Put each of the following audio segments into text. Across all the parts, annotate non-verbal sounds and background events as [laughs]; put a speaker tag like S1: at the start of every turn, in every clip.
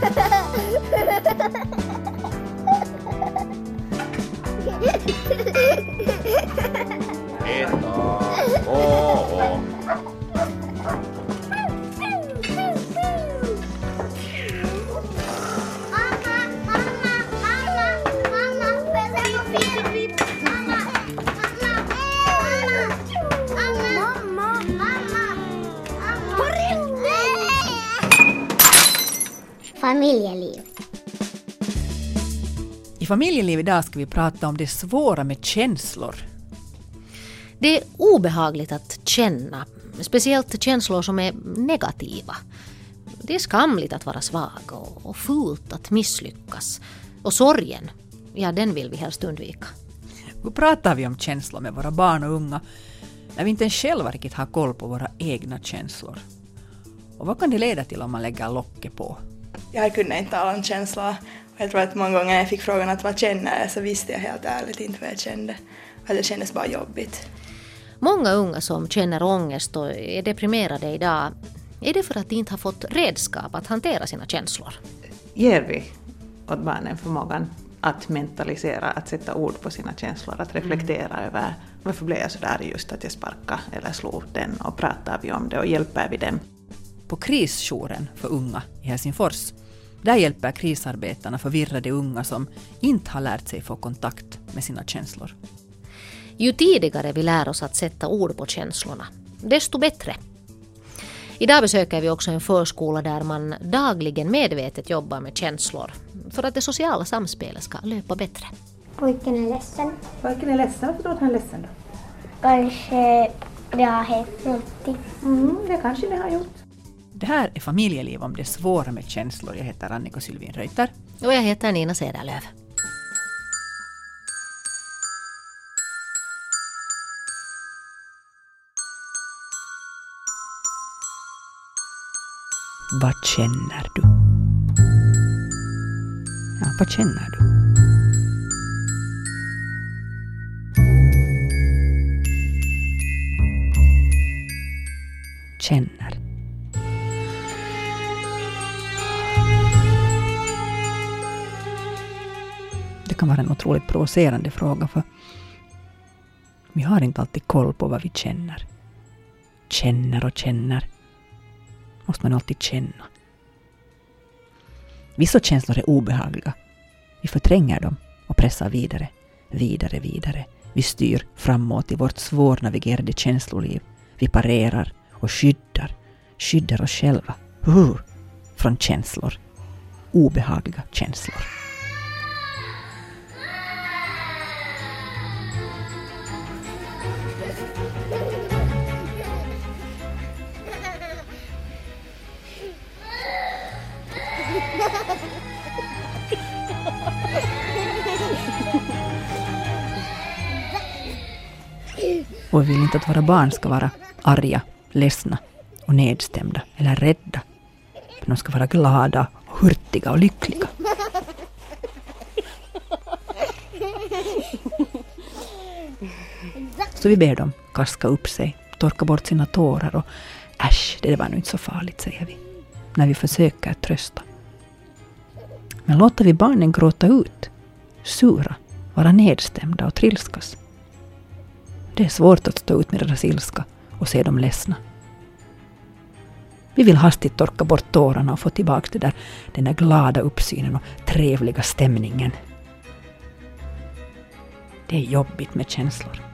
S1: 呵呵呵呵呵呵呵呵呵呵
S2: Familjeliv.
S3: I familjeliv idag ska vi prata om det svåra med känslor.
S4: Det är obehagligt att känna, speciellt känslor som är negativa. Det är skamligt att vara svag och, och fult att misslyckas. Och sorgen, ja den vill vi helst undvika.
S3: Hur pratar vi om känslor med våra barn och unga när vi inte ens själva riktigt har koll på våra egna känslor? Och vad kan det leda till om man lägger locket på?
S5: Jag kunde inte tala om känslor. Och jag tror att många gånger jag fick frågan att vad känner jag så visste jag helt ärligt inte vad jag kände. Att det kändes bara jobbigt.
S4: Många unga som känner ångest och är deprimerade idag är det för att de inte har fått redskap att hantera sina känslor.
S6: Ger vi åt barnen förmågan att mentalisera, att sätta ord på sina känslor, att reflektera över varför blev jag så där just att jag sparkade eller slog den och pratar vi om det och hjälper vi dem?
S3: På krisjouren för unga i Helsingfors där hjälper krisarbetarna förvirrade unga som inte har lärt sig få kontakt med sina känslor.
S4: Ju tidigare vi lär oss att sätta ord på känslorna, desto bättre. Idag besöker vi också en förskola där man dagligen medvetet jobbar med känslor för att det sociala samspelet ska löpa bättre.
S2: Pojken är ledsen.
S7: Pojken är ledsen. Varför låter han ledsen då?
S2: Kanske det har hänt någonting.
S7: Mm, det kanske det har gjort.
S3: Det här är familjeliv om det svåra med känslor. Jag heter Annika Sylvin Reuter.
S4: Och jag heter Nina Cederlöv.
S3: Vad känner du? Ja, vad känner du? Känner. Kan vara en otroligt provocerande fråga för vi har inte alltid koll på vad vi känner. Känner och känner måste man alltid känna. Vissa känslor är obehagliga. Vi förtränger dem och pressar vidare, vidare, vidare. Vi styr framåt i vårt svårnavigerade känsloliv. Vi parerar och skyddar, skyddar oss själva uh, från känslor. Obehagliga känslor. Och vi vill inte att våra barn ska vara arga, ledsna och nedstämda eller rädda. De ska vara glada, hurtiga och lyckliga. Så vi ber dem kaska upp sig, torka bort sina tårar och äsch, det var nog inte så farligt, säger vi. När vi försöker trösta. Men låter vi barnen gråta ut, sura, vara nedstämda och trilskas. Det är svårt att stå ut med deras ilska och se dem ledsna. Vi vill hastigt torka bort tårarna och få tillbaka det där, den där glada uppsynen och trevliga stämningen. Det är jobbigt med känslor.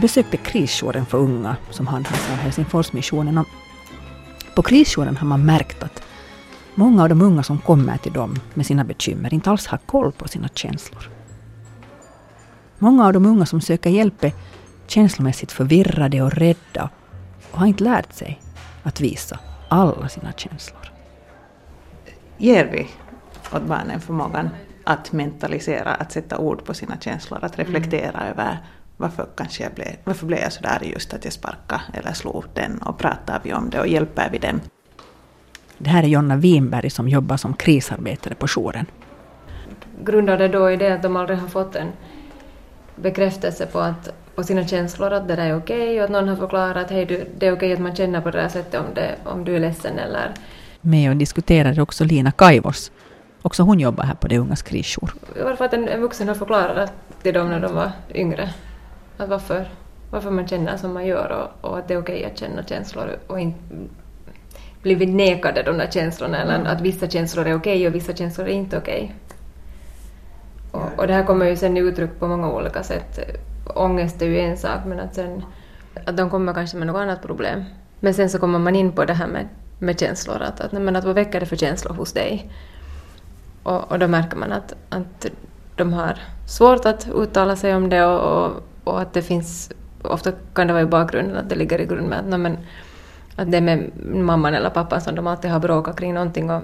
S3: Jag besökte krisjouren för unga som handhas av Helsingforsmissionen. Och på krisjouren har man märkt att många av de unga som kommer till dem med sina bekymmer inte alls har koll på sina känslor. Många av de unga som söker hjälp är känslomässigt förvirrade och rädda och har inte lärt sig att visa alla sina känslor.
S6: Ger vi åt barnen förmågan att mentalisera, att sätta ord på sina känslor, att reflektera över varför, kanske jag blev, varför blev jag så där just att jag sparkade eller slog den och pratar vi om det och hjälper vi dem?
S3: Det här är Jonna Winberg som jobbar som krisarbetare på jouren.
S8: Grundar det då i det att de aldrig har fått en bekräftelse på, att, på sina känslor att det där är okej och att någon har förklarat att hej, du, det är okej att man känner på det där sättet om, det, om du är ledsen eller...
S3: Med och diskuterade också Lina Kaivos. Också hon jobbar här på de ungas krisjour.
S8: Varför att en, en vuxen har förklarat till dem när de var yngre att varför, varför man känner som man gör och, och att det är okej att känna känslor och inte blivit nekade de där känslorna eller att vissa känslor är okej och vissa känslor är inte okej. Och, och det här kommer ju sen uttryck på många olika sätt. Ångest är ju en sak men att sen att de kommer kanske med något annat problem. Men sen så kommer man in på det här med, med känslor, att, att, men att vad väcker det för känslor hos dig? Och, och då märker man att, att de har svårt att uttala sig om det och, och, och att det finns, ofta kan det vara i bakgrunden, att det ligger i grunden med att, no, men, att det är med mamman eller pappan som de alltid har bråkat kring någonting och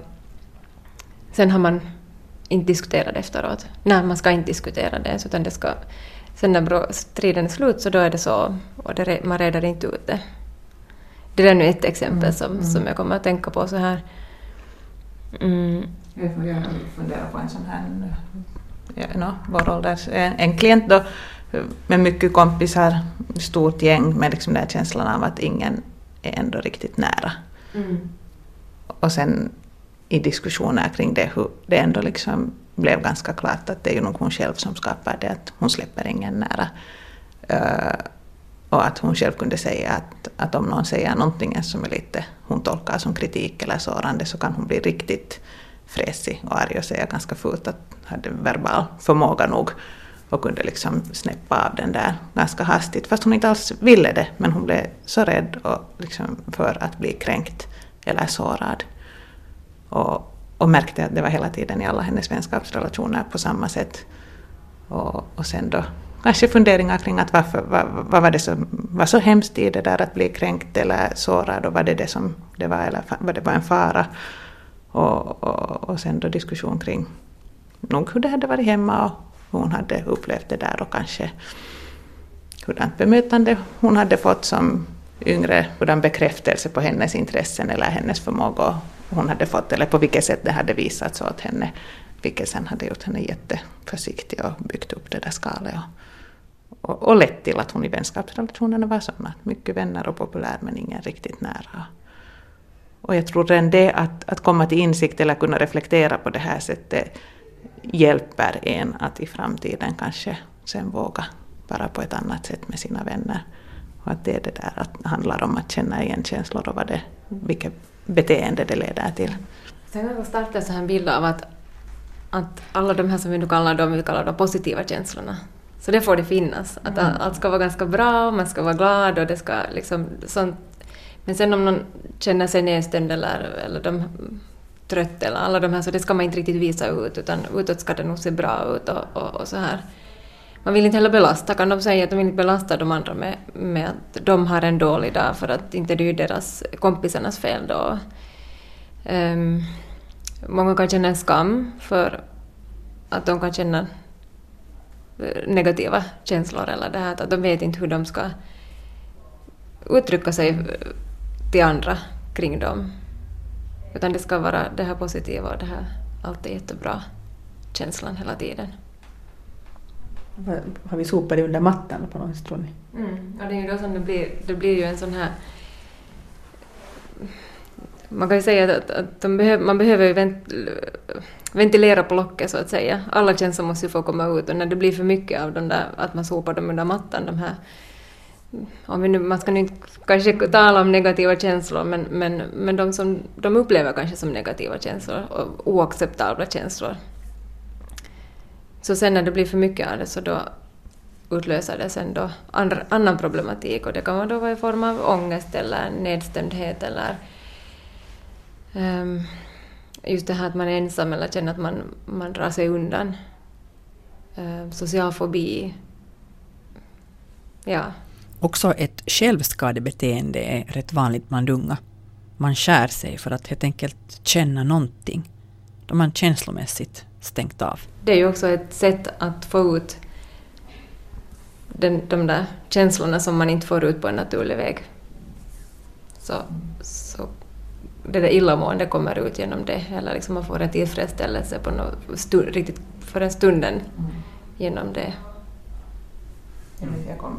S8: sen har man inte diskuterat det efteråt. Nej, man ska inte diskutera det utan det ska... Sen när striden är slut så då är det så och det, man redar inte ut det. Det är nu ett exempel mm, som, mm. som jag kommer att tänka på så här.
S6: Mm. Jag funderar på en sån här, ja, no, vår ålders, en, en klient då med mycket kompisar, stort gäng med liksom den känslan av att ingen är ändå riktigt nära. Mm. Och sen i diskussioner kring det, hur det ändå liksom blev ganska klart att det är ju nog hon själv som skapar det, att hon släpper ingen nära. Uh, och att hon själv kunde säga att, att om någon säger någonting som är lite, hon tolkar som kritik eller sårande så kan hon bli riktigt fräsig och arg och säga ganska fult att hade verbal förmåga nog och kunde liksom snäppa av den där ganska hastigt fast hon inte alls ville det men hon blev så rädd och liksom för att bli kränkt eller sårad. Och, och märkte att det var hela tiden i alla hennes vänskapsrelationer på samma sätt. Och, och sen då kanske funderingar kring att varför, vad, vad var det som var så hemskt i det där att bli kränkt eller sårad och var det det som det var eller var det var en fara? Och, och, och sen då diskussion kring nog hur det hade varit hemma och hur hon hade upplevt det där och kanske hurdant bemötande hon hade fått som yngre, hurdan bekräftelse på hennes intressen eller hennes förmåga hon hade fått eller på vilket sätt det hade visats åt henne. Vilket sen hade gjort henne jätteförsiktig och byggt upp det där skalet. Och, och, och lett till att hon i vänskapsrelationerna var sådana. Mycket vänner och populär men ingen riktigt nära. Och jag tror redan det att, att komma till insikt eller kunna reflektera på det här sättet hjälper en att i framtiden kanske sen våga vara på ett annat sätt med sina vänner. Och att det är det där att handlar om att känna igen känslor och vad det, vilket beteende det leder till.
S8: Sen kan starta så här en bild av att, att alla de här som vi nu kallar dem, vi kallar de positiva känslorna. Så det får det finnas. Att mm. allt ska vara ganska bra, man ska vara glad och det ska liksom sånt. Men sen om någon känner sig nedstämd eller, eller de trött eller alla de här, så det ska man inte riktigt visa ut utan utåt ska det nog se bra ut och, och, och så här. Man vill inte heller belasta, kan de säga att de vill inte belasta de andra med, med att de har en dålig dag för att inte det är deras kompisarnas fel då. Um, många kan känna en skam för att de kan känna eh, negativa känslor eller det här att de vet inte hur de ska uttrycka sig eh, till andra kring dem. Utan det ska vara det här positiva och det här allt är jättebra känslan hela tiden.
S3: Har vi sopat det under mattan på något sätt tror ni?
S8: Mm. Ja, det är ju då som det blir, det blir ju en sån här... Man kan ju säga att, att behöver, man behöver vent, ventilera på locket så att säga. Alla känslor måste ju få komma ut och när det blir för mycket av de där, att man sopar dem under mattan, de här om vi nu, man ska nu inte kanske tala om negativa känslor, men, men, men de som de upplever kanske som negativa känslor och oacceptabla känslor. Så sen när det blir för mycket av det så då utlöser det sen då andra, annan problematik och det kan då vara i form av ångest eller nedstämdhet eller um, just det här att man är ensam eller känner att man, man drar sig undan. Ehm, uh, social fobi. Ja,
S3: Också ett självskadebeteende är rätt vanligt bland unga. Man skär sig för att helt enkelt känna någonting. Då man känslomässigt stängt av.
S8: Det är ju också ett sätt att få ut den, de där känslorna som man inte får ut på en naturlig väg. Så, så det där illamående kommer ut genom det, eller liksom man får en tillfredsställelse på något stund, riktigt för en stunden genom det.
S6: Jag kom,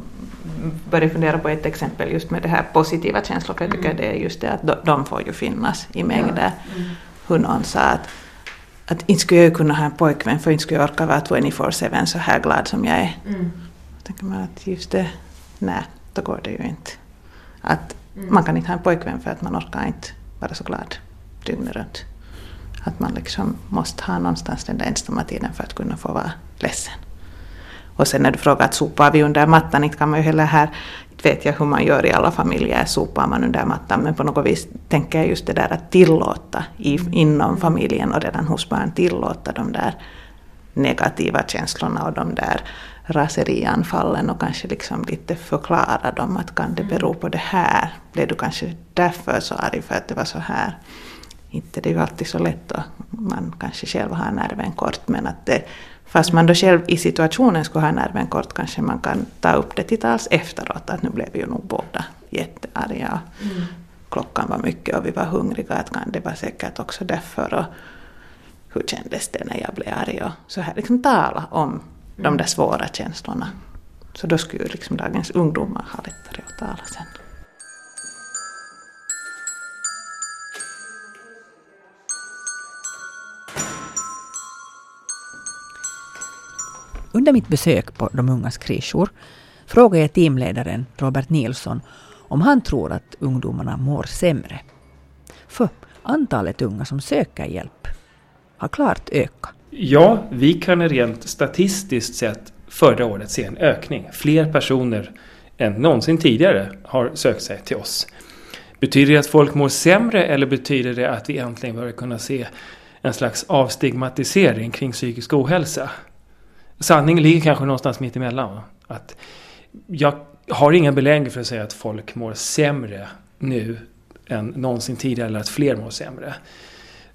S6: började fundera på ett exempel just med det här positiva känslor, för jag tycker det är just det att de, de får ju finnas i mängder. Hur någon sa att, att inte skulle jag kunna ha en pojkvän för inte skulle jag orka vara 24-7 så här glad som jag är.
S8: Mm.
S6: Då tänker man att just det, nej, då går det ju inte. Att man kan inte ha en pojkvän för att man orkar inte vara så glad dygnet runt. Att man liksom måste ha någonstans den där ensamma tiden för att kunna få vara ledsen. Och sen när du frågar att sopar vi under mattan, inte kan man ju heller här, inte vet jag hur man gör i alla familjer, sopar man under mattan, men på något vis tänker jag just det där att tillåta i, inom familjen och redan hos barn tillåta de där negativa känslorna och de där raserianfallen och kanske liksom lite förklara dem att kan det bero på det här? Blev du kanske därför så arg för att det var så här? Inte det är ju alltid så lätt och man kanske själv har nerven kort men att det, fast man då själv i situationen skulle ha nerven kort kanske man kan ta upp det till tals efteråt att nu blev vi ju nog båda jättearga. Mm. Klockan var mycket och vi var hungriga att kan det var säkert också därför och hur kändes det när jag blev arg och så här liksom tala om de där svåra känslorna. Så då skulle ju liksom dagens ungdomar ha lättare att tala sen.
S3: Under mitt besök på de ungas krisjour frågade jag teamledaren Robert Nilsson om han tror att ungdomarna mår sämre. För antalet unga som söker hjälp har klart ökat.
S9: Ja, vi kan rent statistiskt sett förra året se en ökning. Fler personer än någonsin tidigare har sökt sig till oss. Betyder det att folk mår sämre eller betyder det att vi äntligen börjar kunna se en slags avstigmatisering kring psykisk ohälsa? Sanningen ligger kanske någonstans mitt emellan. Att jag har inga belägg för att säga att folk mår sämre nu än någonsin tidigare eller att fler mår sämre.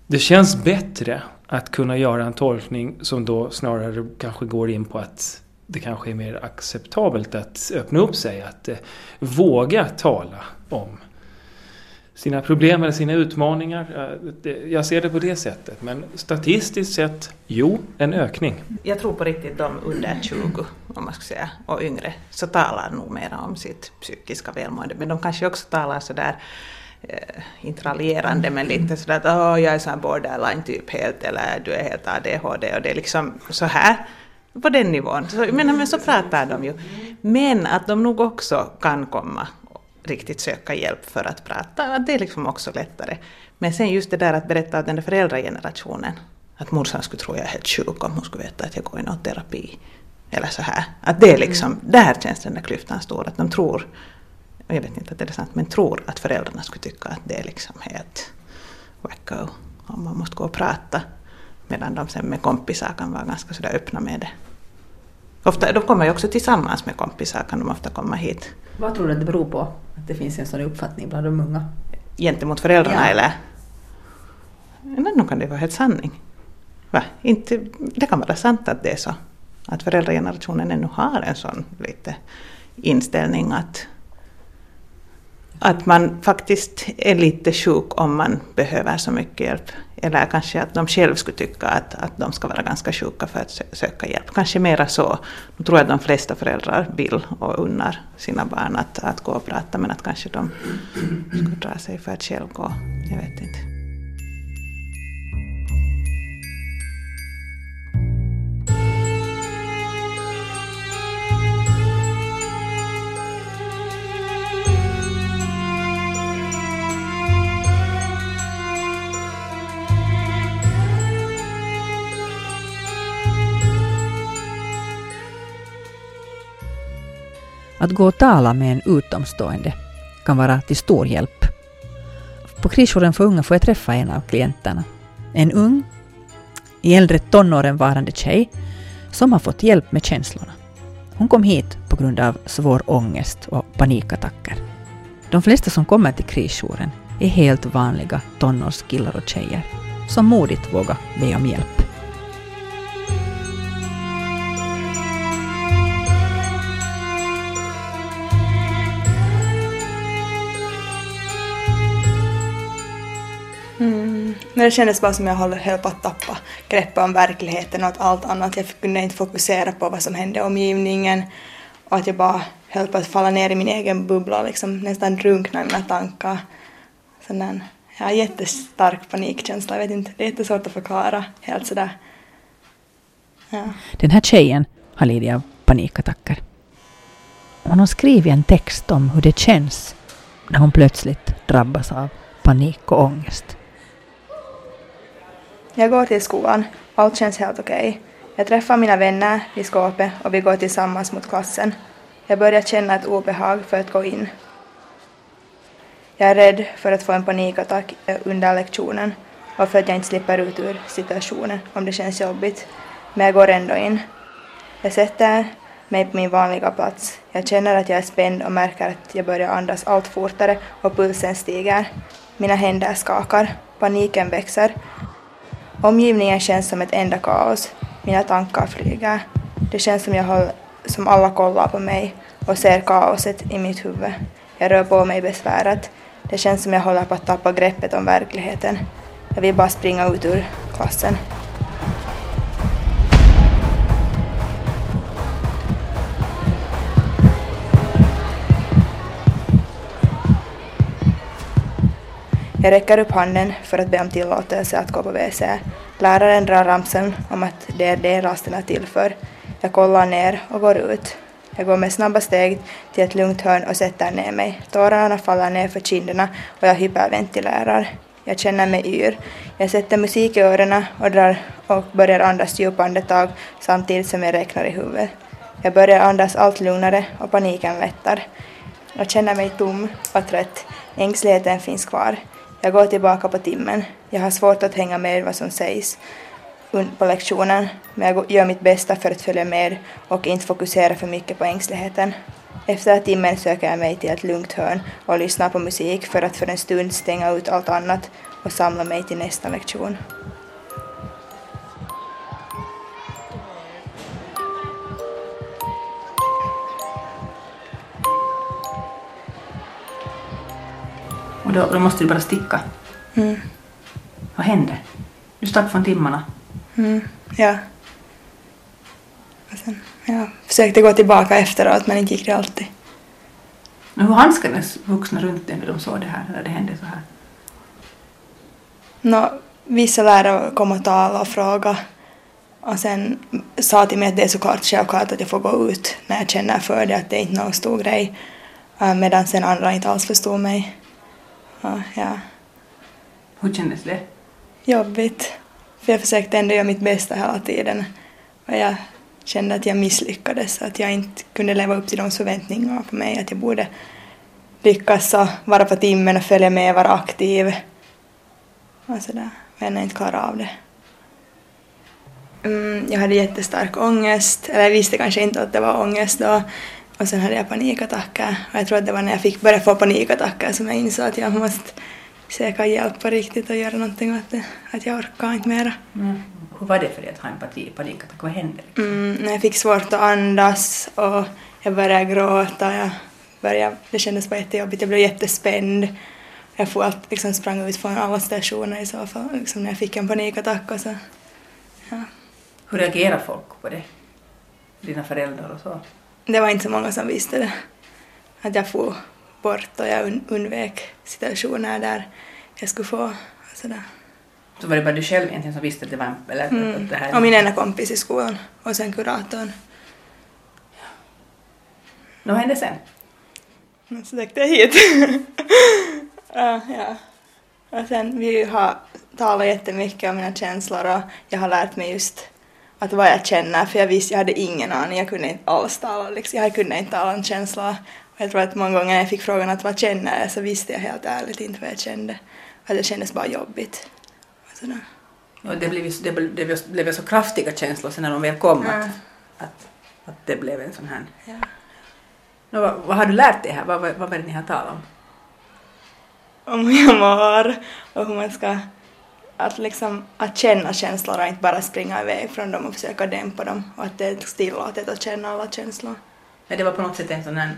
S9: Det känns bättre att kunna göra en tolkning som då snarare kanske går in på att det kanske är mer acceptabelt att öppna upp sig, att eh, våga tala om sina problem eller sina utmaningar. Eh, jag ser det på det sättet. Men statistiskt sett, jo, en ökning.
S6: Jag tror på riktigt de under 20, om man ska säga, och yngre, så talar nog mera om sitt psykiska välmående. Men de kanske också talar sådär eh, inte raljerande men lite sådär att oh, jag är sån borderline typ helt eller du är helt ADHD och det är liksom så här på den nivån. Så, men, men så pratar de ju. Men att de nog också kan komma riktigt söka hjälp för att prata, det är liksom också lättare. Men sen just det där att berätta att den där föräldragenerationen, att morsan skulle tro jag är helt sjuk om hon skulle veta att jag går i någon terapi. Eller så här. Att det är liksom, där känns den där klyftan stor, att de tror, jag vet inte att det är sant, men tror att föräldrarna skulle tycka att det är liksom helt wacko om man måste gå och prata. Medan de sen med kompisar kan vara ganska sådär öppna med det. Ofta, de kommer ju också tillsammans med kompisar, kan de ofta komma hit.
S3: Vad tror du att det beror på? Att det finns en sån uppfattning bland de unga?
S6: Gentemot föräldrarna
S3: Ja.
S6: eller? Men nog kan det vara helt sanning. Va? Inte, det kan vara sant att det är så. Att föräldragenerationen ännu har en sån lite inställning att, att man faktiskt är lite sjuk om man behöver så mycket hjälp. Eller kanske att de själv skulle tycka att, att de ska vara ganska sjuka för att söka hjälp. Kanske mera så. Nu tror jag att de flesta föräldrar vill och unnar sina barn att, att gå och prata men att kanske de skulle dra sig för att själv gå. Jag vet inte.
S3: Att gå och tala med en utomstående kan vara till stor hjälp. På krisjouren för unga får jag träffa en av klienterna. En ung, i äldre tonåren varande tjej som har fått hjälp med känslorna. Hon kom hit på grund av svår ångest och panikattacker. De flesta som kommer till krisjouren är helt vanliga tonårskillar och tjejer som modigt vågar be om hjälp. Mm.
S5: Men det kändes bara som jag höll, höll på att tappa greppet om verkligheten och att allt annat. Jag kunde inte fokusera på vad som hände i omgivningen och att jag bara höll på att falla ner i min egen bubbla och liksom nästan drunkna i mina tankar. Sån där, jag har jättestark panikkänsla, jag vet inte, det är jättesvårt att förklara helt sådär. Ja.
S3: Den här tjejen har lidit av panikattacker. Hon har skrivit en text om hur det känns när hon plötsligt drabbas av panik och ångest.
S5: Jag går till skolan, allt känns helt okej. Jag träffar mina vänner i skåpet och vi går tillsammans mot klassen. Jag börjar känna ett obehag för att gå in. Jag är rädd för att få en panikattack under lektionen och för att jag inte slipper ut ur situationen om det känns jobbigt. Men jag går ändå in. Jag sätter mig på min vanliga plats. Jag känner att jag är spänd och märker att jag börjar andas allt fortare och pulsen stiger. Mina händer skakar. Paniken växer. Omgivningen känns som ett enda kaos. Mina tankar flyger. Det känns som, jag håll, som alla kollar på mig och ser kaoset i mitt huvud. Jag rör på mig besvärat. Det känns som jag håller på att tappa greppet om verkligheten. Jag vill bara springa ut ur klassen. Jag räcker upp handen för att be om tillåtelse att gå på WC. Läraren drar ramsan om att det är det rasten är till för. Jag kollar ner och går ut. Jag går med snabba steg till ett lugnt hörn och sätter ner mig. Tårarna faller ner för kinderna och jag hyperventilerar. Jag känner mig yr. Jag sätter musik i öronen och, drar och börjar andas djupa andetag samtidigt som jag räknar i huvudet. Jag börjar andas allt lugnare och paniken lättar. Jag känner mig tom och trött. Ängsligheten finns kvar. Jag går tillbaka på timmen. Jag har svårt att hänga med vad som sägs på lektionen, men jag gör mitt bästa för att följa med och inte fokusera för mycket på ängsligheten. Efter timmen söker jag mig till ett lugnt hörn och lyssnar på musik för att för en stund stänga ut allt annat och samla mig till nästa lektion.
S3: Och då, då måste du bara sticka.
S5: Mm.
S3: Vad hände? Du stack från timmarna.
S5: Mm. Ja. Och sen, jag försökte gå tillbaka efteråt men inte gick det alltid.
S3: Men hur handskades vuxna runt dig när de såg det här, när det hände så här?
S5: Nå, vissa lärare kom och talade och frågade och sen sa till mig att det är såklart självklart att jag får gå ut när jag känner för det, att det är inte någon stor grej. Äh, Medan sen andra inte alls förstod mig. Och, ja,
S3: Hur kändes det?
S5: jobbigt. För jag försökte ändå göra mitt bästa hela tiden. Och jag kände att jag misslyckades, att jag inte kunde leva upp till de förväntningarna på mig, att jag borde lyckas och vara på timmen och följa med, vara aktiv. Och sådär. Men jag inte klarade av det. Mm, jag hade jättestark ångest, eller jag visste kanske inte att det var ångest då. Och sen hade jag panikattacker. Och jag tror att det var när jag fick börja få panikattacker som jag insåg att jag måste söka hjälp på riktigt och göra någonting åt det. Att jag orkar inte mera.
S3: Mm. Hur var det för dig att ha en panikattack? Vad hände?
S5: Mm, när jag fick svårt att andas och jag började gråta. Jag började, det kändes bara jättejobbigt. Jag blev jättespänd. Jag får allt, liksom sprang ut från alla stationer i så fall, liksom när jag fick en panikattack. Och så. Ja.
S3: Hur reagerar folk på det? Dina föräldrar och så?
S5: Det var inte så många som visste det. Att jag for bort och jag un- undvek situationer där jag skulle få sådär.
S3: Så var det bara du själv egentligen som visste att det var en... Eller
S5: Mm.
S3: att det här
S5: Och min ena kompis i skolan och sen kuratorn.
S3: Vad hände sen?
S5: Så täckte jag hit. [laughs] ja, ja. Och sen vi har talat jättemycket om mina känslor och jag har lärt mig just att vad jag känner för jag visste, jag hade ingen aning, jag kunde inte alls tala, liksom, jag kunde inte tala om känslor. Och jag tror att många gånger jag fick frågan att vad känner jag så visste jag helt ärligt inte vad jag kände. Att det kändes bara jobbigt. Sådär.
S3: Och det blev, ju- det blev, det blev, så kraftiga känslor sen när de väl kom
S5: Ja.
S3: att, att, att det blev en sån här...
S5: Ja.
S3: Nå, vad, vad har du lärt dig här? Vad, vad, vad var det ni har talat om?
S5: om hur jag mår och hur man ska att, liksom, att känna känslor och inte bara springa iväg från dem och försöka dämpa dem och att det är tillåtet att känna alla känslor.
S3: Ja, det var på något sätt en sån här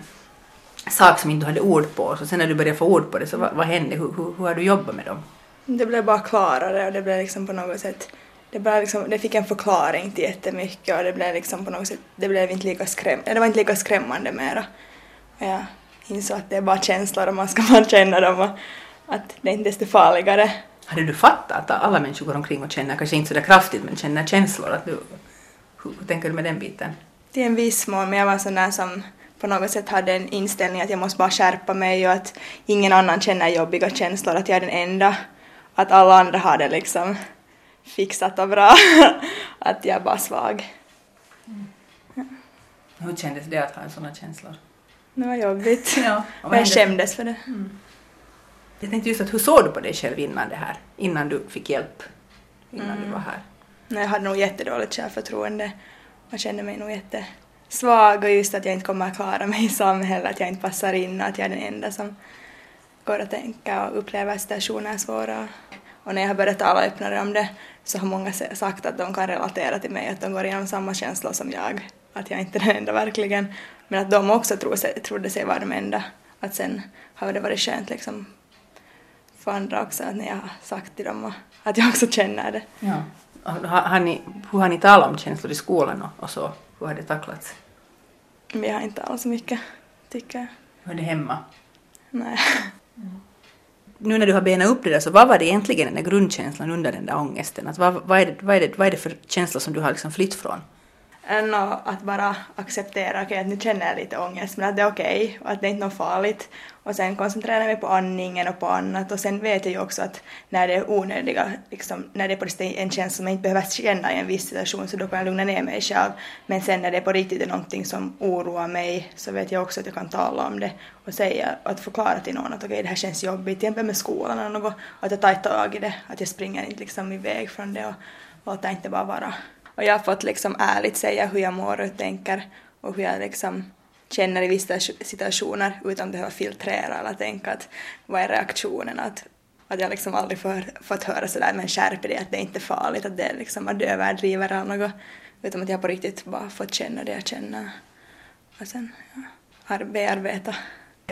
S3: sak som inte du hade ord på. Så sen när du började få ord på det, så vad, vad hände? Hur, hur, hur har du jobbat med dem?
S5: Det blev bara klarare och det blev liksom på något sätt det, blev liksom, det fick en förklaring till jättemycket och det blev liksom på något sätt, det blev inte lika skräm, det var inte lika skrämmande mera. Och jag insåg att det är bara känslor och man ska [laughs] bara känna dem och att det är inte desto farligare.
S10: Hade du fattat att alla människor går omkring och känner, kanske inte så där kraftigt, men känner känslor? Att du, hur tänker du med den biten?
S5: Till en viss mån, men jag var sån där som på något sätt hade en inställning att jag måste bara skärpa mig och att ingen annan känner jobbiga känslor, att jag är den enda. Att alla andra har det liksom fixat och bra. [laughs] att jag är bara svag.
S10: Hur kändes det att ha sådana känslor?
S5: Det var jobbigt.
S10: Ja,
S5: jag skämdes för det.
S10: Jag tänkte just att hur såg du på dig själv innan det här? Innan du fick hjälp? Innan du var här?
S5: Nej, Jag hade nog jättedåligt självförtroende och kände mig nog jättesvag och just att jag inte kommer att klara mig i samhället, att jag inte passar in och att jag är den enda som går att tänka och upplever situationer svåra. Och när jag har börjat tala öppnare om det så har många sagt att de kan relatera till mig, att de går igenom samma känslor som jag. Att jag inte är den enda verkligen. Men att de också tro sig, trodde sig vara de enda. Att sen har det varit skönt liksom för andra också, när jag har sagt till dem att jag också känner det.
S10: Ja. Har, har ni, hur har ni talat om känslor i skolan och, och så? Hur har det tacklats?
S5: Vi har inte alls så mycket, tycker jag.
S10: Hur är det hemma?
S5: Nej.
S10: Nu när du har benat upp det där, så vad var det egentligen den där grundkänslan under den där ångesten? Att vad, vad, är det, vad, är det, vad är det för känsla som du har liksom flytt från?
S5: Än och att bara acceptera, okej att nu känner jag lite ångest men att det är okej och att det är inte något farligt. Och sen koncentrera mig på andningen och på annat och sen vet jag ju också att när det är onödiga, liksom, när det är på riktigt en känsla som jag inte behöver känna i en viss situation så då kan jag lugna ner mig själv. Men sen när det på riktigt är någonting som oroar mig så vet jag också att jag kan tala om det och säga och att förklara till någon att okej det här känns jobbigt, till exempel med skolan eller något, och att jag tar tag i det, att jag springer inte liksom iväg från det och låter inte bara vara. Och jag har fått liksom ärligt säga hur jag mår och tänker och hur jag liksom känner i vissa situationer utan att behöva filtrera eller tänka att vad är reaktionen att, att jag liksom aldrig får, fått höra sådär men skärp dig att det är inte farligt att det är liksom att du överdriver eller något utan att jag på riktigt bara fått känna det jag känner och sen ja, ar- bearbeta.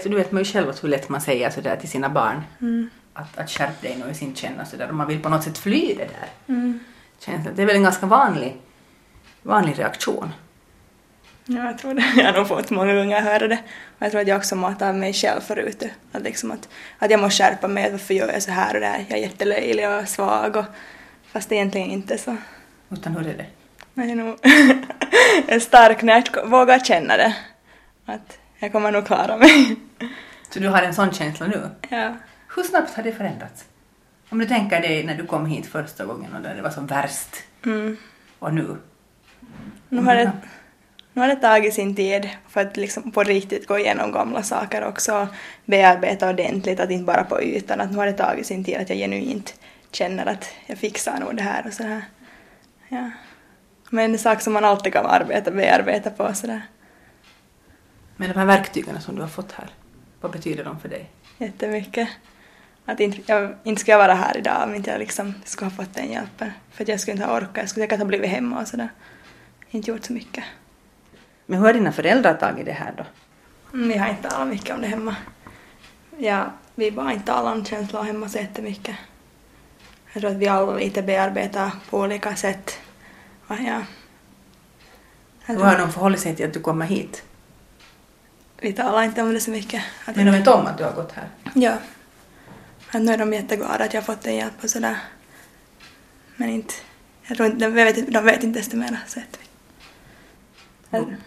S10: Så du vet man ju själv hur lätt man säger sådär till sina barn.
S5: Mm.
S10: Att, att skärp dig nu i sin känna sådär och man vill på något sätt fly det där.
S5: Mm.
S10: Det är väl en ganska vanlig, vanlig reaktion.
S5: Ja, jag tror det. [laughs] Jag har nog fått många gånger höra det. Och jag tror att jag också matar mig själv förut. Att, liksom att, att jag måste skärpa mig. Varför gör jag så här och där? Jag är jättelöjlig och svag. Och, fast egentligen inte så.
S10: Utan hur är det?
S5: Jag är nog [laughs] stark när jag vågar känna det. Att jag kommer nog klara mig. [laughs]
S10: Så du har en sån känsla nu?
S5: Ja.
S10: Hur snabbt har det förändrats? Om du tänker dig när du kom hit första gången och det var som värst
S5: Mm.
S10: och nu?
S5: Nu har det, nu har det tagit sin tid för att liksom på riktigt gå igenom gamla saker också och bearbeta ordentligt, att inte bara på ytan. Att nu har det tagit sin tid att jag genuint känner att jag fixar nog det här och sådär. Ja. Men en sak som man alltid kan arbeta, bearbeta på sådär.
S10: Men de här verktygen som du har fått här, vad betyder de för dig?
S5: Jättemycket. Att inte, jag inte ska jag vara här idag om inte jag liksom skulle ha fått den hjälpen. För att jag skulle inte ha orkat, jag skulle säkert ha blivit hemma och sådär. Inte gjort så mycket.
S10: Men hur har dina föräldrar tagit det här då?
S5: Mm, Vi har inte talat mycket om det hemma. Ja, vi bara inte talar om känslor hemma så jättemycket. Jag tror att vi alla lite bearbetar på olika sätt. Ja.
S10: Hur har de förhållit sig till att du kommer hit?
S5: Vi talar inte om det så mycket. Att
S10: Men de vet om att du har gått här?
S5: Ja. Att nu är de jätteglada att jag har fått en hjälp och sådär. Men inte... Jag tror inte, de vet, de vet inte desto mer så att,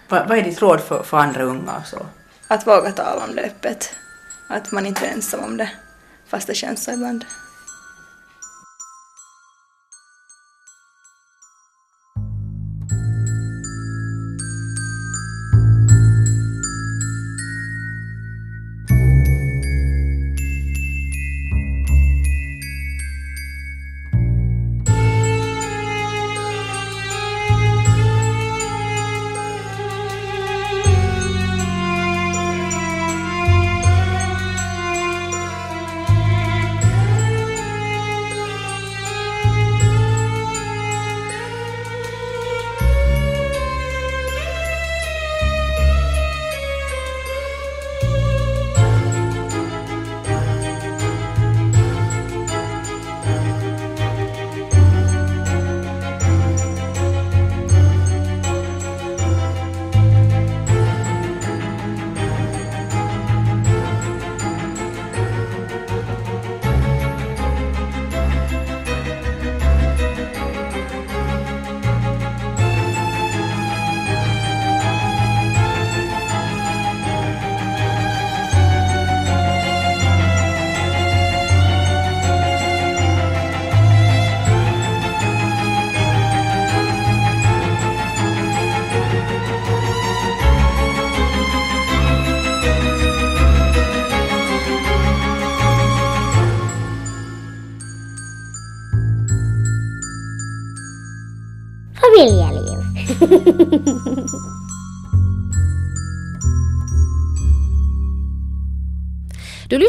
S10: vad, vad är ditt råd för, för andra unga så?
S5: att våga tala om det öppet. Att man inte är ensam om det. Fast det känns så ibland.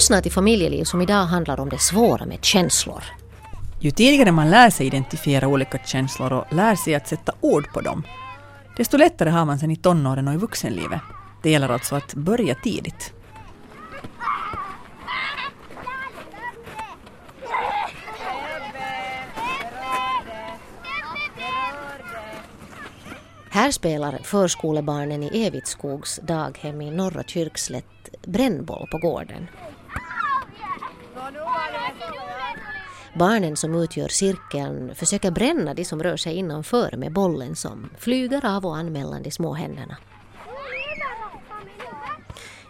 S4: Lyssnar till Familjeliv som idag handlar om det svåra med känslor.
S3: Ju tidigare man lär sig identifiera olika känslor och lär sig att sätta ord på dem, desto lättare har man sen i tonåren och i vuxenlivet. Det gäller alltså att börja tidigt.
S4: Här spelar förskolebarnen i Evitskogs daghem i Norra Kyrkslätt brännboll på gården. Barnen som utgör cirkeln försöker bränna de som rör sig innanför med bollen som flyger av och an mellan de små händerna.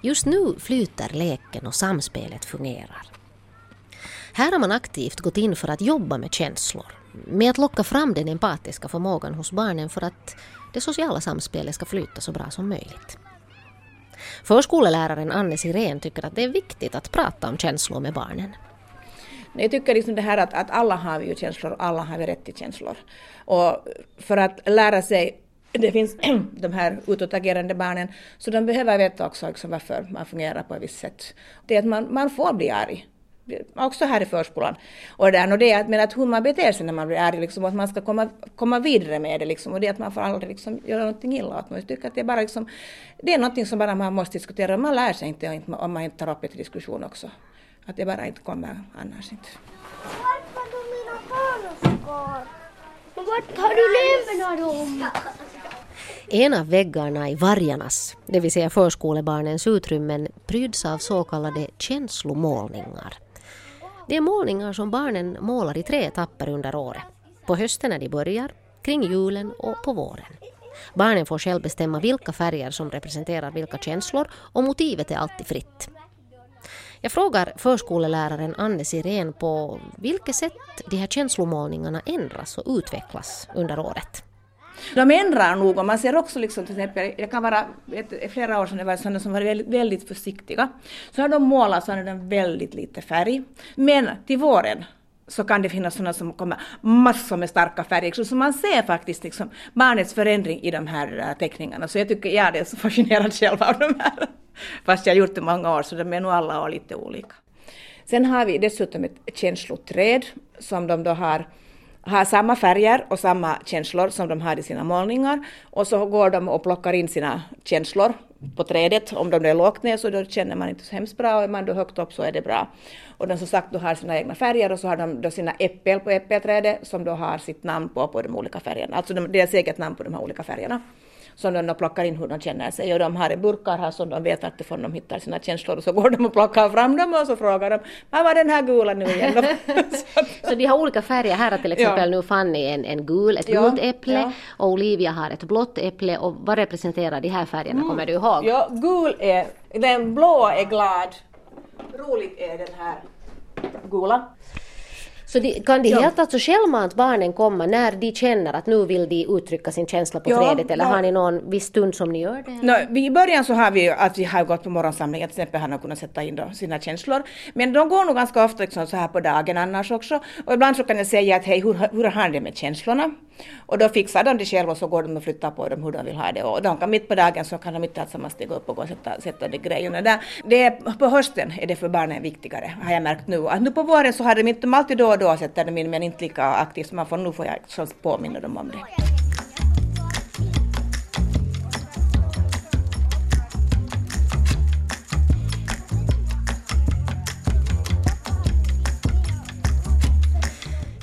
S4: Just nu flyter leken och samspelet fungerar. Här har man aktivt gått in för att jobba med känslor, med att locka fram den empatiska förmågan hos barnen för att det sociala samspelet ska flyta så bra som möjligt. Förskoleläraren Anne Sirén tycker att det är viktigt att prata om känslor med barnen.
S7: Jag tycker liksom det här att, att alla har vi ju känslor och alla har vi rätt till känslor. Och för att lära sig det finns [clears throat] de här utåtagerande barnen, så de behöver veta också liksom varför man fungerar på ett visst sätt. Det är att man, man får bli arg också här i förskolan. Och, där, och det är, men att hur man beter sig när man blir arg, liksom, att man ska komma, komma vidare med det. Liksom, och det att man får aldrig liksom, göra någonting illa. Att man tycker att det är bara liksom, det är någonting som bara man måste diskutera. Man lär sig inte om man inte tar upp det till diskussion också. Att det bara inte kommer annars inte.
S2: Vart har du mina faluskor? Vart har du lämnat dem?
S4: En av väggarna i vargarnas, det vill säga förskolebarnens utrymmen, pryds av så kallade känslomålningar. Det är målningar som barnen målar i tre etapper under året. På hösten när de börjar, kring julen och på våren. Barnen får själv bestämma vilka färger som representerar vilka känslor och motivet är alltid fritt. Jag frågar förskoleläraren Anne Sirén på vilket sätt de här känslomålningarna ändras och utvecklas under året.
S7: De ändrar nog och man ser också liksom till exempel, det kan vara ett, flera år sedan det var sådana som var väldigt, väldigt försiktiga. Så har de målat så har de väldigt lite färg. Men till våren så kan det finnas sådana som kommer massor med starka färger. Så man ser faktiskt liksom barnets förändring i de här äh, teckningarna. Så jag tycker jag är så fascinerad själv av de här. Fast jag har gjort det många år så de är nog alla år lite olika. Sen har vi dessutom ett känsloträd som de då har har samma färger och samma känslor som de har i sina målningar och så går de och plockar in sina känslor på trädet. Om de är lågt ner så då känner man inte så hemskt bra och är man då högt upp så är det bra. Och de som sagt då har sina egna färger och så har de då sina äppel på äppelträdet som då har sitt namn på, på de olika färgerna, alltså de, deras eget namn på de här olika färgerna som de plockar in hur de känner sig. Och de har burkar här som de vet att ifrån de hittar sina känslor och så går de och plockar fram dem och så frågar de vad var den här gula nu igen? [laughs]
S4: så de har olika färger. Här har till exempel ja. nu Fanny en, en gul, ett ja, gult äpple ja. och Olivia har ett blått äpple och vad representerar de här färgerna, mm. kommer du ihåg?
S7: Ja, gul är, den blå är glad, roligt är den här gula.
S4: Så de, kan de ja. helt alltså självmant barnen komma när de känner att nu vill de uttrycka sin känsla på ja, trädet eller ja. har ni någon viss stund som ni gör det?
S7: No, I början så har vi att vi har gått på morgonsamlingen till exempel, han har kunnat sätta in sina känslor. Men de går nog ganska ofta liksom så här på dagen annars också. Och ibland så kan jag säga att hej, hur, hur har det med känslorna? Och då fixar de det själva och så går de och flyttar på dem hur de vill ha det. Och de kan mitt på dagen så kan de inte alltsammans stiga upp och gå och sätta, sätta de grejerna där. Det är, på hösten är det för barnen viktigare, har jag märkt nu. Att nu på våren så har de inte, de alltid då och då sätter de in men inte lika aktivt, så man får, nu får jag påminna dem om det.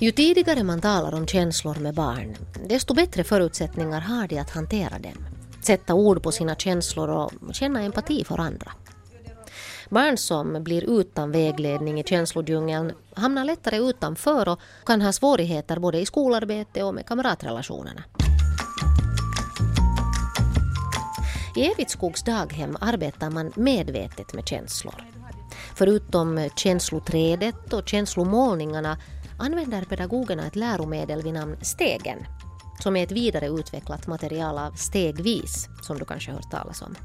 S4: Ju tidigare man talar om känslor med barn, desto bättre förutsättningar har de att hantera dem, sätta ord på sina känslor och känna empati för andra. Barn som blir utan vägledning i känslodjungeln hamnar lättare utanför och kan ha svårigheter både i skolarbete och med kamratrelationerna. I Evitskogs daghem arbetar man medvetet med känslor. Förutom känsloträdet och känslomålningarna använder pedagogerna ett läromedel vid namn Stegen som är ett vidareutvecklat material av Stegvis som du kanske hört talas om.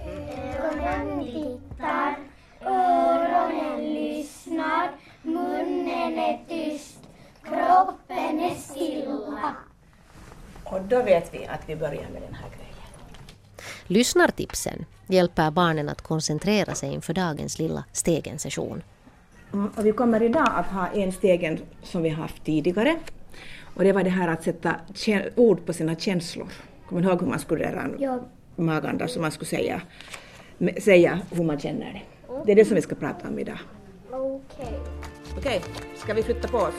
S2: Ögonen tittar, öronen lyssnar, munnen är tyst, kroppen är stilla.
S7: Och då vet vi att vi börjar med den här grejen.
S4: Lyssnartipsen hjälper barnen att koncentrera sig inför dagens lilla stegen-session.
S7: Mm, och vi kommer idag att ha en stegen som vi har haft tidigare. Och det var det här att sätta ord på sina känslor. Kommer ni ihåg hur man skulle göra
S2: Ja.
S7: magen där, så man skulle säga, säga hur man känner det. Det är det som vi ska prata om idag.
S2: Okej.
S7: Okej, ska vi flytta på oss?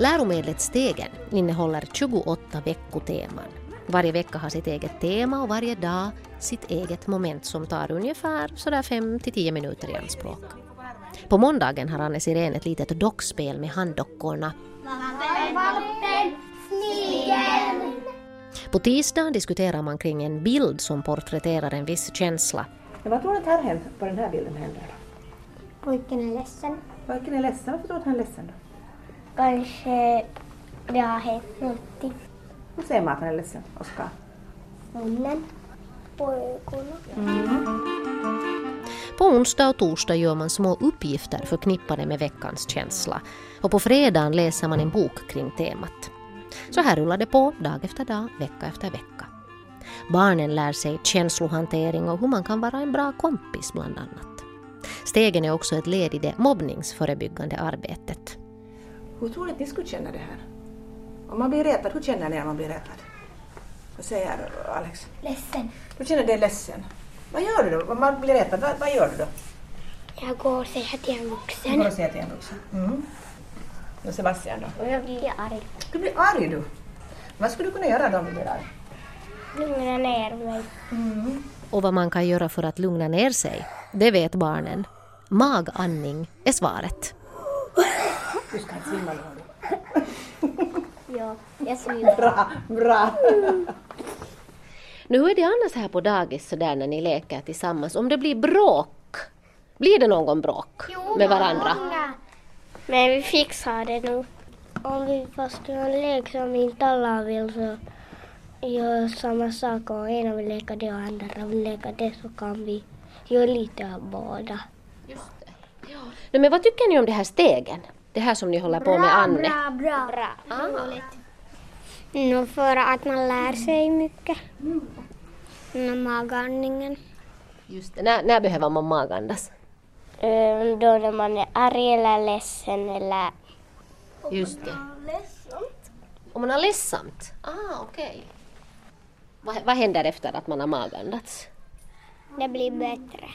S4: Läromedlet Stegen innehåller 28 veckoteman. Varje vecka har sitt eget tema och varje dag sitt eget moment som tar ungefär sådär 5-10 minuter i anspråk. På måndagen har Anne Sirén ett litet dockspel med handdockorna. På tisdagen diskuterar man kring en bild som porträtterar en viss känsla.
S7: Men vad tror du att här händer, på den här bilden händer?
S2: Pojken är ledsen.
S7: Pojken är ledsen. Varför tror du att han är ledsen då?
S2: Kanske det har hänt någonting.
S7: Att han är ledsen, Oskar?
S2: Munnen. På ögonen.
S4: På onsdag och torsdag gör man små uppgifter förknippade med veckans känsla. Och på fredagen läser man en bok kring temat. Så här rullar det på dag efter dag, vecka efter vecka. Barnen lär sig känslohantering och hur man kan vara en bra kompis bland annat. Stegen är också ett led i det mobbningsförebyggande arbetet.
S7: Hur tror du att ni skulle känna det här? Om man blir retad, hur känner ni när man blir retad? Vad säger Alex?
S2: Ledsen.
S7: Du känner dig ledsen. Vad gör du då? Om man blir retad, vad, vad gör du då?
S2: Jag går och säger till en
S7: Du
S2: vuxen.
S7: går och säger till en vuxen. Mm. Och Sebastian då?
S2: Och jag blir arg.
S7: Du blir arg du. Vad skulle du kunna göra då om du blir arg?
S2: Lugna ner mig.
S4: Och vad man kan göra för att lugna ner sig, det vet barnen. Magandning är svaret.
S7: Du ska inte svimma nu. [laughs]
S2: Ja, jag svimmar.
S7: Bra, bra.
S4: Nu hur är det annars här på dagis så där när ni leker tillsammans? Om det blir bråk, blir det någon bråk med varandra?
S2: Men vi fixar det nu. Om vi fast en lek som inte alla vill så gör samma sak och ena vill leka det och andra vill leka det så kan vi göra lite av båda.
S4: Nej, men vad tycker ni om det här stegen? Det här som ni håller på med Anne?
S2: Bra, bra. bra. Roligt. Mm, för att man lär sig mycket. Mm, magandningen.
S4: Just det. När, när behöver man magandas?
S2: Mm, då när man är arg eller ledsen eller...
S4: Just det. Om man har ledsamt? Ah, okej. Vad, vad händer efter att man har magandats?
S2: Det blir bättre.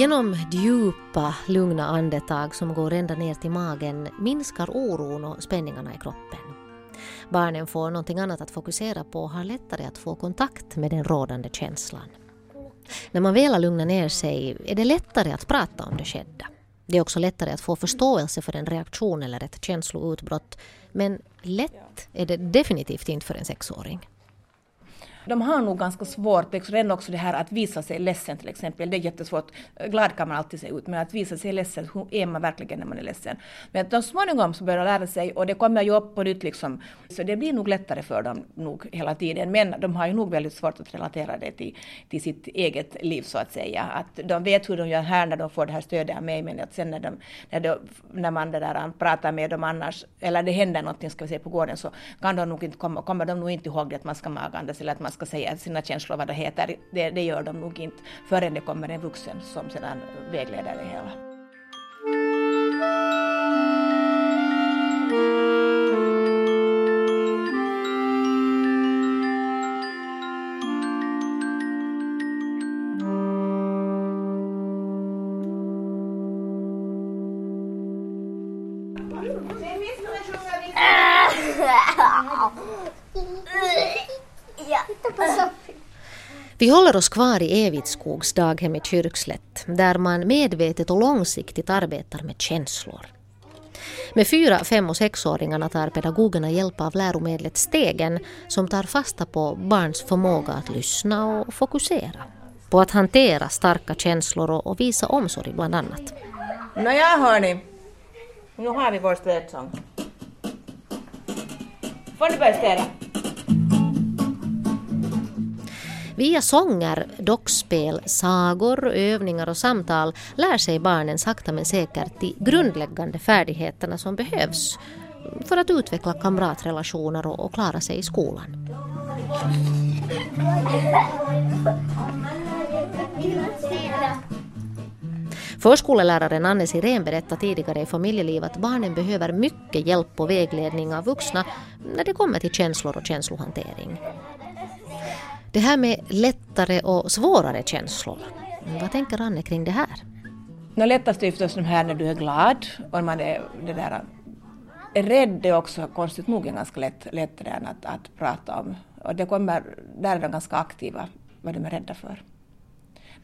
S4: Genom djupa, lugna andetag som går ända ner till magen minskar oron och spänningarna i kroppen. Barnen får någonting annat att fokusera på och har lättare att få kontakt med den rådande känslan. När man väl har lugnat ner sig är det lättare att prata om det skedda. Det är också lättare att få förståelse för en reaktion eller ett känsloutbrott. Men lätt är det definitivt inte för en sexåring.
S7: De har nog ganska svårt, liksom, redan också det här att visa sig ledsen till exempel. Det är jättesvårt. Glad kan man alltid se ut, men att visa sig ledsen, hur är man verkligen när man är ledsen? Men att de småningom så börjar de lära sig och det kommer ju upp på nytt liksom. Så det blir nog lättare för dem nog hela tiden. Men de har ju nog väldigt svårt att relatera det till, till sitt eget liv så att säga. Att de vet hur de gör här när de får det här stödet av mig, men att sen när, de, när, de, när man det där, pratar med dem annars, eller det händer någonting ska vi säga på gården, så kan de nog inte komma, kommer de nog inte ihåg det att man ska magandas eller att man ska säga sina känslor vad det heter. Det, det gör de nog inte förrän det kommer en vuxen som sedan vägleder det hela.
S4: Vi håller oss kvar i Evitskogs daghem i Kyrkslätt där man medvetet och långsiktigt arbetar med känslor. Med fyra, fem och sexåringarna tar pedagogerna hjälp av läromedlet Stegen som tar fasta på barns förmåga att lyssna och fokusera. På att hantera starka känslor och, visa omsorg bland annat.
S7: Nåja hörni, nu har vi vår stödsång. Får ni börja städa?
S4: Via sånger, dockspel, sagor, övningar och samtal lär sig barnen sakta men säkert de grundläggande färdigheterna som behövs för att utveckla kamratrelationer och, klara sig i skolan. Förskoleläraren Anne Sirén berättade tidigare i familjeliv att barnen behöver mycket hjälp och vägledning av vuxna när det kommer till känslor och känslohantering. Det här med lättare och svårare känslor, vad tänker Anne kring det här?
S7: No, lättast är förstås de här när du är glad och man är det där är rädd är också konstigt nog en ganska lätt, lättare än att, att prata om. Och det kommer, där är de ganska aktiva, vad de är rädda för.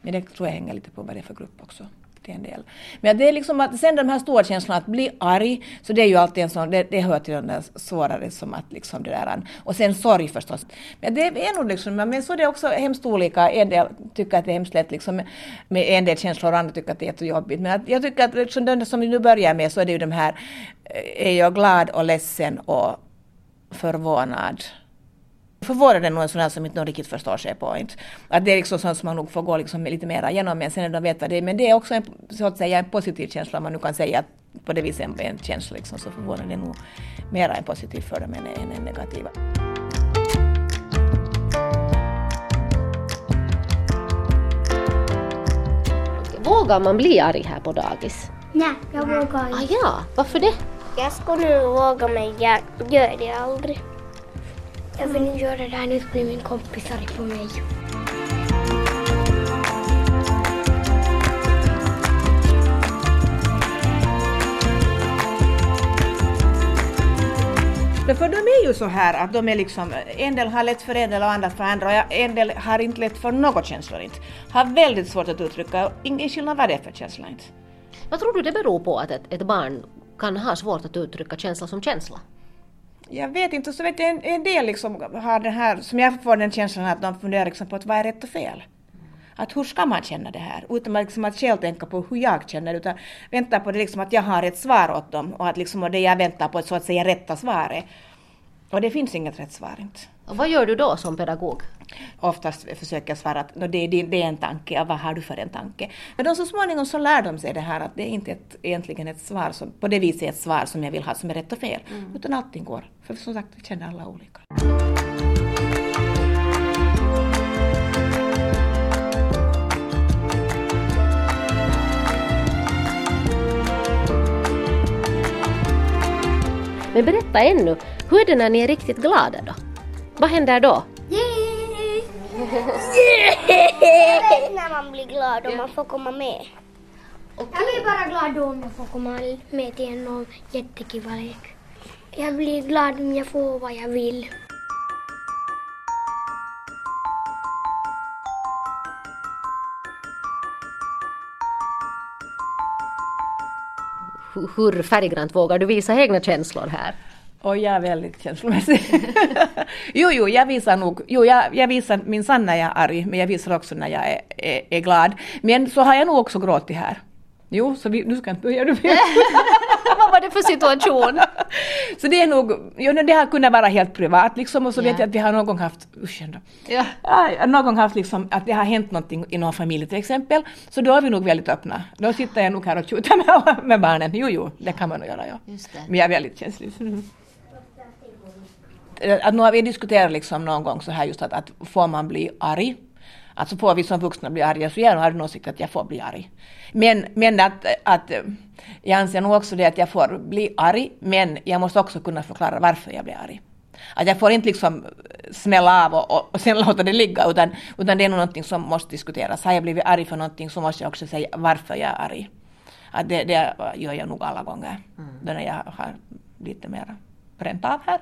S7: Men det tror jag hänger lite på vad det är för grupp också till en del. Men det är liksom att sen de här stora känslorna, att bli arg, så det är ju alltid en sån, det, det hör till de där svårare som att liksom det där, och sen sorg förstås. Men det är nog liksom, men så är det också hemskt olika, en del tycker att det är hemskt lätt liksom med en del känslor och andra tycker att det är jättejobbigt. Men att jag tycker att liksom den som vi nu börjar med så är det ju de här, eh, är jag glad och ledsen och förvånad förvånad är nog en sån här som inte någon riktigt förstår sig på. Inte. Att det är liksom sånt som man nog får gå liksom lite mer igenom men sen när de vet vad det är. Men det är också en, så att säga, en positiv känsla om man nu kan säga att på det viset en, en känsla liksom, så förvånad är nog mer en positiv för dem än, än en negativ.
S4: Vågar man bli arg här på dagis?
S2: Nej, jag vågar
S4: Ah,
S2: inte.
S4: ja, varför det?
S2: Jag skulle nu våga men jag gör det aldrig. Jag vill göra det här, nu blir min kompis arg på mig.
S7: För de är ju så här att de är liksom, en del har lätt för en del och andra för andra och en del har inte lätt för något känslor inte. Har väldigt svårt att uttrycka, ingen skillnad vad det är för känsla inte.
S4: Vad tror du det beror på att ett, ett barn kan ha svårt att uttrycka känsla som känsla?
S7: Jag vet inte, så vet jag en, en del liksom har den här, som jag får den känslan att de funderar liksom på att vad är rätt och fel? Att hur ska man känna det här? Utan att, liksom att själv tänka på hur jag känner utan vänta på det liksom att jag har ett svar åt dem och att liksom och det jag väntar på är så att säga rätta svaret. Och det finns inget rätt svar inte.
S4: Och vad gör du då som pedagog?
S7: Oftast försöker jag svara att "Nå, det, är, din- det är en tanke, vad har du för en tanke? Men då så småningom så lär de sig det här att det är inte ett, egentligen ett svar som, på det viset ett svar som jag vill ha som är rätt och fel. Utan allting går. För som sagt, vi känner alla olika.
S4: Men berätta ännu, hur är det när ni är riktigt glada då? Vad händer då?
S2: Jag vet när man blir glad och man får komma med. Jag blir bara glad om jag får komma med till någon jättekiva lek. Jag blir glad om jag får vad jag vill.
S4: Hur- Hur färggrant vågar du visa egna känslor här?
S7: Och jag är väldigt känslomässig. [laughs] jo, jo, jag visar nog, jo, jag, jag visar minsann när jag är arg, men jag visar också när jag är, är, är glad. Men så har jag nog också gråtit här. Jo, så vi, nu ska jag inte börja. du. [laughs]
S4: Vad var det för situation? [laughs]
S7: så det är nog, jo, det har kunnat vara helt privat liksom och så vet jag att vi har någon gång haft, usch ändå.
S4: Ja,
S7: någon gång haft liksom att det har hänt någonting i någon familj till exempel, så då är vi nog väldigt öppna. Då sitter jag nog här och tjuter med, med barnen. Jo, jo, det kan man nog göra, ja. Men jag är väldigt känslig. Att nu har vi diskuterat liksom någon gång så här just att, att får man bli arg? Alltså får vi som vuxna bli arga så jag har en åsikt att jag får bli arg. Men, men att, att eh, jag anser nog också det att jag får bli arg men jag måste också kunna förklara varför jag blir arg. Att jag får inte liksom smälla av och, och, och sen [laughs] låta det ligga utan, utan det är nog någonting som måste diskuteras. Har jag blivit arg för någonting så måste jag också säga varför jag är arg. Att det, det gör jag nog alla gånger. Då när jag har lite mer bränt av här.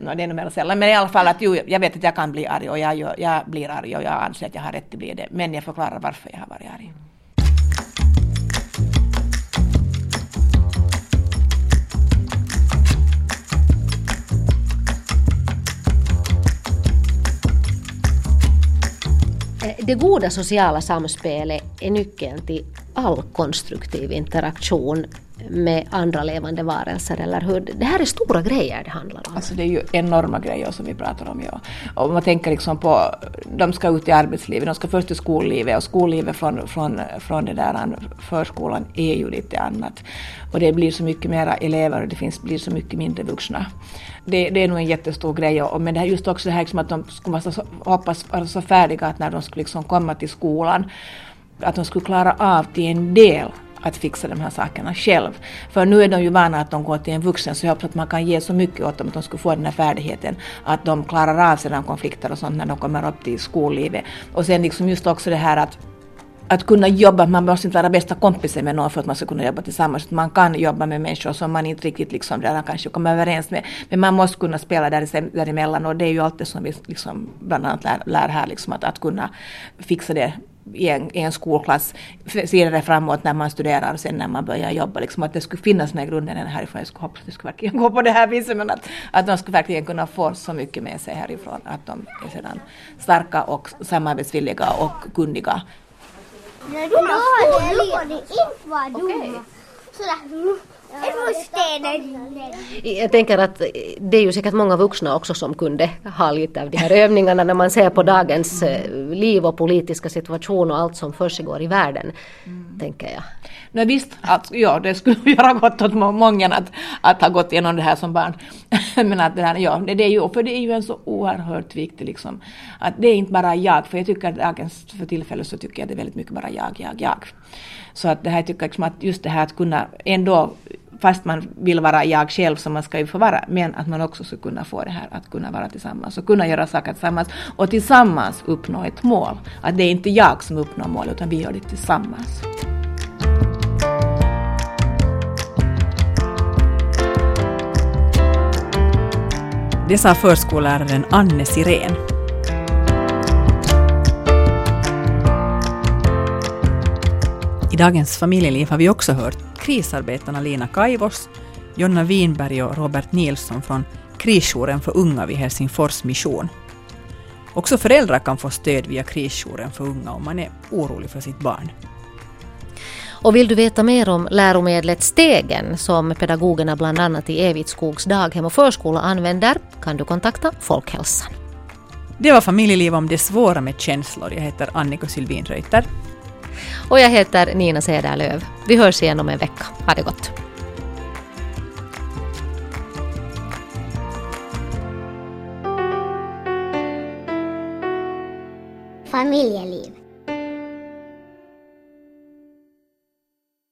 S7: no, det är nog mer sällan. Men i alla fall att jo, jag vet att jag kan bli arg och jag, gör, jag blir arg och jag anser att jag har rätt att bli det. Men jag förklarar varför jag har varit arg.
S4: Eh, det goda sociala samspelet är nyckeln till all konstruktiv interaktion med andra levande varelser eller hur? Det här är stora grejer det handlar om.
S7: Alltså det är ju enorma grejer som vi pratar om. Ja. Och man tänker liksom på, de ska ut i arbetslivet, de ska först till skollivet och skollivet från, från, från det där förskolan är ju lite annat. Och det blir så mycket mera elever och det finns, blir så mycket mindre vuxna. Det, det är nog en jättestor grej. Och, men det här just också det här liksom att de skulle vara så, hoppas vara så färdiga att när de skulle liksom komma till skolan att de skulle klara av till en del att fixa de här sakerna själv. För nu är de ju vana att de går till en vuxen så jag hoppas att man kan ge så mycket åt dem att de skulle få den här färdigheten att de klarar av sina konflikter och sånt när de kommer upp till skollivet. Och sen liksom just också det här att att kunna jobba, man måste inte vara bästa kompisar med någon för att man ska kunna jobba tillsammans. Man kan jobba med människor som man inte riktigt liksom redan kanske kommer överens med. Men man måste kunna spela där, däremellan och det är ju allt det som vi liksom bland annat lär, lär här, liksom att, att kunna fixa det i en, i en skolklass senare framåt när man studerar och sen när man börjar jobba. Liksom att det skulle finnas med grunden härifrån. Jag skulle hoppas att det skulle verkligen gå på det här viset men att, att de skulle verkligen kunna få så mycket med sig härifrån. Att de är sedan starka och samarbetsvilliga och kunniga
S2: när du har det inte dumma. Sådär.
S4: Jag tänker att det är ju säkert många vuxna också som kunde ha lite av de här övningarna när man ser på dagens eh, liv och politiska situation och allt som försiggår i världen. Mm. Tänker jag.
S7: Nej, visst, att, ja, det skulle [laughs] göra gott åt många att, att ha gått igenom det här som barn. [laughs] Men att det här, ja, det, det är ju, för det är ju en så oerhört viktig liksom, att det är inte bara jag, för jag tycker att dagens, för tillfället så tycker jag det är väldigt mycket bara jag, jag, jag. Så att det här tycker jag liksom att just det här att kunna ändå fast man vill vara jag själv som man ska ju få vara, men att man också ska kunna få det här att kunna vara tillsammans och kunna göra saker tillsammans och tillsammans uppnå ett mål. Att det är inte jag som uppnår mål, utan vi gör det tillsammans.
S3: Det sa förskolläraren Anne Sirén. I dagens familjeliv har vi också hört krisarbetarna Lina Kaivos, Jonna Winberg och Robert Nilsson från Krisjouren för unga vid Helsingfors mission. Också föräldrar kan få stöd via Krisjouren för unga om man är orolig för sitt barn.
S4: Och vill du veta mer om läromedlet Stegen som pedagogerna bland annat i Evitskogs daghem och förskola använder kan du kontakta Folkhälsan.
S3: Det var familjeliv om det svåra med känslor. Jag heter Annika Sylvin Reuter.
S4: Och jag heter Nina Cederlöv. Vi hörs igen om en vecka. Ha det gott.
S2: Familjeliv